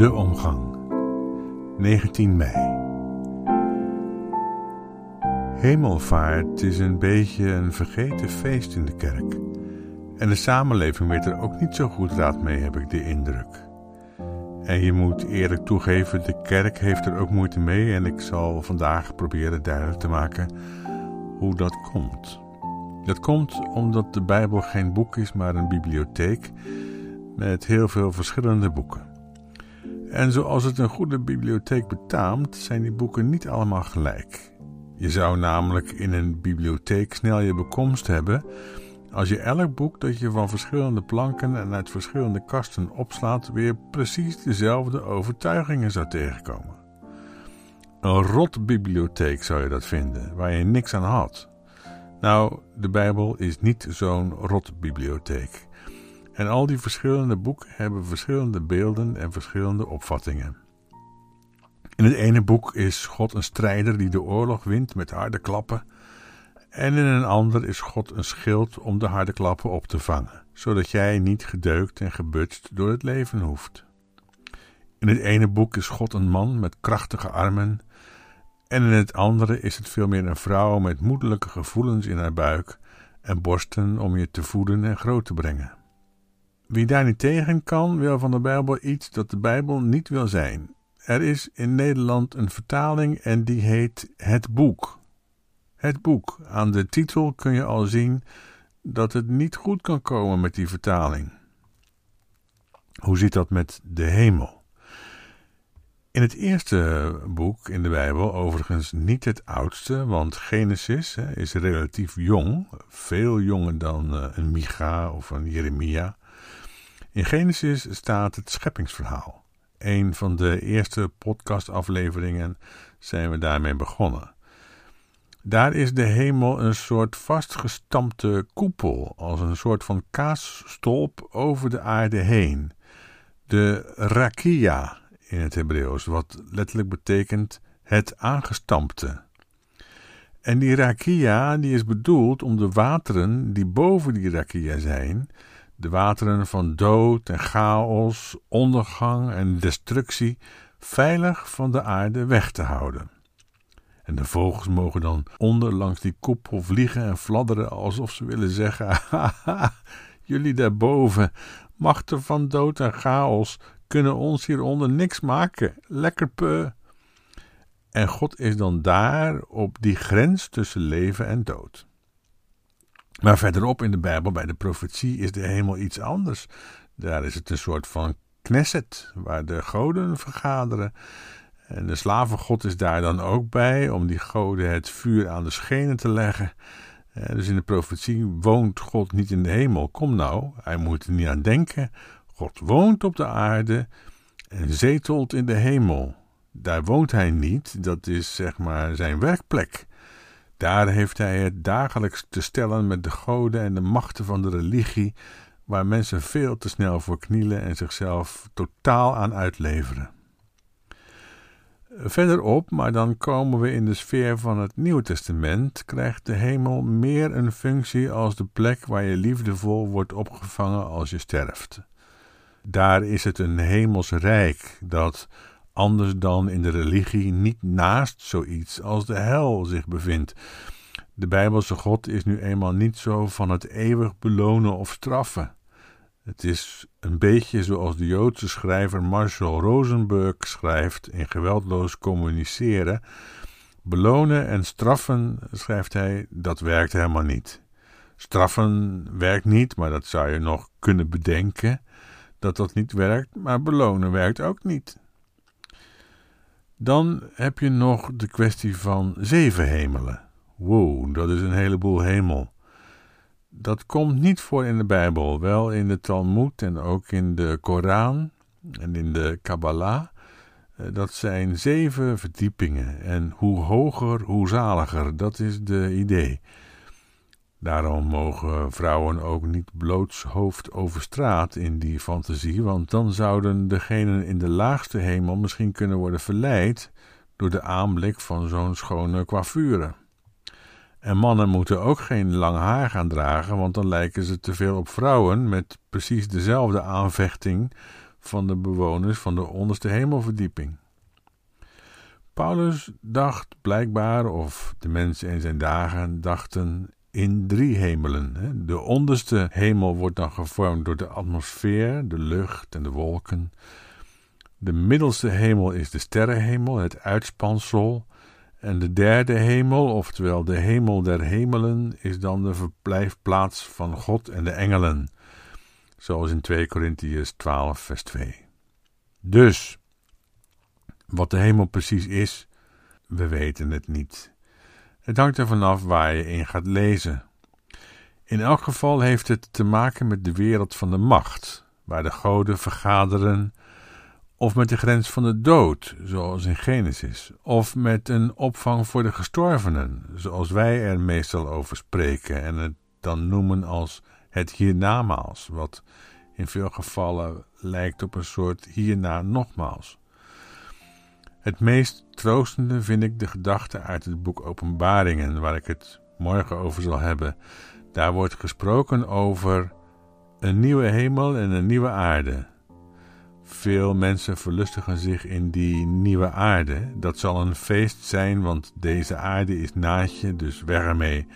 De omgang. 19 mei. Hemelvaart is een beetje een vergeten feest in de kerk. En de samenleving weet er ook niet zo goed raad mee, heb ik de indruk. En je moet eerlijk toegeven, de kerk heeft er ook moeite mee en ik zal vandaag proberen duidelijk te maken hoe dat komt. Dat komt omdat de Bijbel geen boek is, maar een bibliotheek met heel veel verschillende boeken. En zoals het een goede bibliotheek betaamt, zijn die boeken niet allemaal gelijk. Je zou namelijk in een bibliotheek snel je bekomst hebben als je elk boek dat je van verschillende planken en uit verschillende kasten opslaat weer precies dezelfde overtuigingen zou tegenkomen. Een rot bibliotheek zou je dat vinden, waar je niks aan had. Nou, de Bijbel is niet zo'n rot bibliotheek. En al die verschillende boeken hebben verschillende beelden en verschillende opvattingen. In het ene boek is God een strijder die de oorlog wint met harde klappen. En in een ander is God een schild om de harde klappen op te vangen, zodat jij niet gedeukt en gebutst door het leven hoeft. In het ene boek is God een man met krachtige armen, en in het andere is het veel meer een vrouw met moedelijke gevoelens in haar buik en borsten om je te voeden en groot te brengen. Wie daar niet tegen kan, wil van de Bijbel iets dat de Bijbel niet wil zijn. Er is in Nederland een vertaling en die heet Het Boek. Het Boek. Aan de titel kun je al zien dat het niet goed kan komen met die vertaling. Hoe zit dat met de hemel? In het eerste boek in de Bijbel, overigens niet het oudste, want Genesis is relatief jong, veel jonger dan eh, een Micha of een Jeremia. In Genesis staat het scheppingsverhaal. Een van de eerste podcastafleveringen zijn we daarmee begonnen. Daar is de hemel een soort vastgestampte koepel, als een soort van kaasstolp over de aarde heen. De rakia in het Hebreeuws, wat letterlijk betekent het aangestampte. En die rakia die is bedoeld om de wateren die boven die rakia zijn, de wateren van dood en chaos, ondergang en destructie, veilig van de aarde weg te houden. En de vogels mogen dan onder langs die koepel vliegen en fladderen alsof ze willen zeggen: Haha, jullie daarboven, machten van dood en chaos, kunnen ons hieronder niks maken. Lekker pe. En God is dan daar op die grens tussen leven en dood. Maar verderop in de Bijbel, bij de profetie, is de hemel iets anders. Daar is het een soort van knesset, waar de goden vergaderen. En de slavengod is daar dan ook bij, om die goden het vuur aan de schenen te leggen. Dus in de profetie woont God niet in de hemel. Kom nou, hij moet er niet aan denken. God woont op de aarde en zetelt in de hemel. Daar woont hij niet, dat is zeg maar zijn werkplek. Daar heeft hij het dagelijks te stellen met de goden en de machten van de religie, waar mensen veel te snel voor knielen en zichzelf totaal aan uitleveren. Verderop, maar dan komen we in de sfeer van het Nieuwe Testament, krijgt de hemel meer een functie als de plek waar je liefdevol wordt opgevangen als je sterft. Daar is het een hemels rijk dat anders dan in de religie niet naast zoiets als de hel zich bevindt. De Bijbelse God is nu eenmaal niet zo van het eeuwig belonen of straffen. Het is een beetje zoals de Joodse schrijver Marshall Rosenberg schrijft in Geweldloos Communiceren. Belonen en straffen, schrijft hij, dat werkt helemaal niet. Straffen werkt niet, maar dat zou je nog kunnen bedenken dat dat niet werkt, maar belonen werkt ook niet. Dan heb je nog de kwestie van zeven hemelen. Wow, dat is een heleboel hemel. Dat komt niet voor in de Bijbel, wel in de Talmud en ook in de Koran en in de Kabbalah. Eh, dat zijn zeven verdiepingen en hoe hoger, hoe zaliger, dat is de idee. Daarom mogen vrouwen ook niet blootshoofd over straat in die fantasie, want dan zouden degenen in de laagste hemel misschien kunnen worden verleid door de aanblik van zo'n schone coiffure. En mannen moeten ook geen lang haar gaan dragen, want dan lijken ze te veel op vrouwen met precies dezelfde aanvechting van de bewoners van de onderste hemelverdieping. Paulus dacht blijkbaar, of de mensen in zijn dagen dachten, in drie hemelen. De onderste hemel wordt dan gevormd door de atmosfeer, de lucht en de wolken. De middelste hemel is de sterrenhemel, het uitspansel. En de derde hemel, oftewel de hemel der hemelen, is dan de verblijfplaats van God en de engelen. Zoals in 2 Korintiërs 12, vers 2. Dus, wat de hemel precies is, we weten het niet. Het hangt er vanaf waar je in gaat lezen. In elk geval heeft het te maken met de wereld van de macht, waar de goden vergaderen, of met de grens van de dood, zoals in Genesis, of met een opvang voor de gestorvenen, zoals wij er meestal over spreken en het dan noemen als het hiernamaals, wat in veel gevallen lijkt op een soort hierna nogmaals. Het meest troostende vind ik de gedachte uit het boek Openbaringen, waar ik het morgen over zal hebben. Daar wordt gesproken over een nieuwe hemel en een nieuwe aarde. Veel mensen verlustigen zich in die nieuwe aarde. Dat zal een feest zijn, want deze aarde is naadje, dus weg ermee.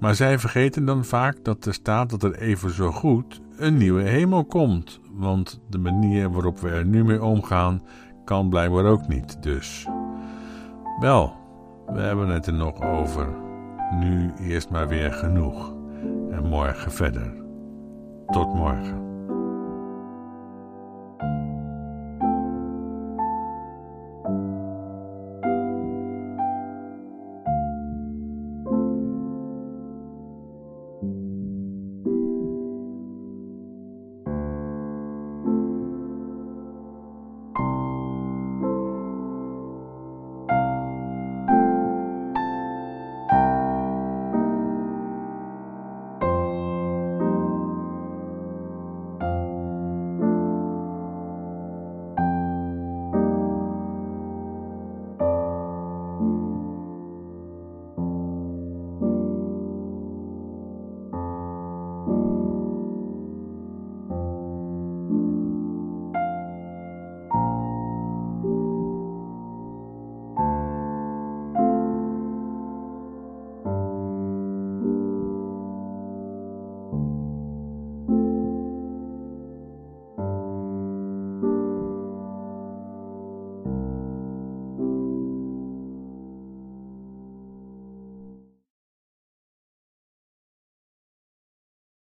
Maar zij vergeten dan vaak dat er staat dat er even zo goed een nieuwe hemel komt, want de manier waarop we er nu mee omgaan kan blijkbaar ook niet, dus. Wel, we hebben het er nog over. Nu eerst maar weer genoeg. En morgen verder. Tot morgen.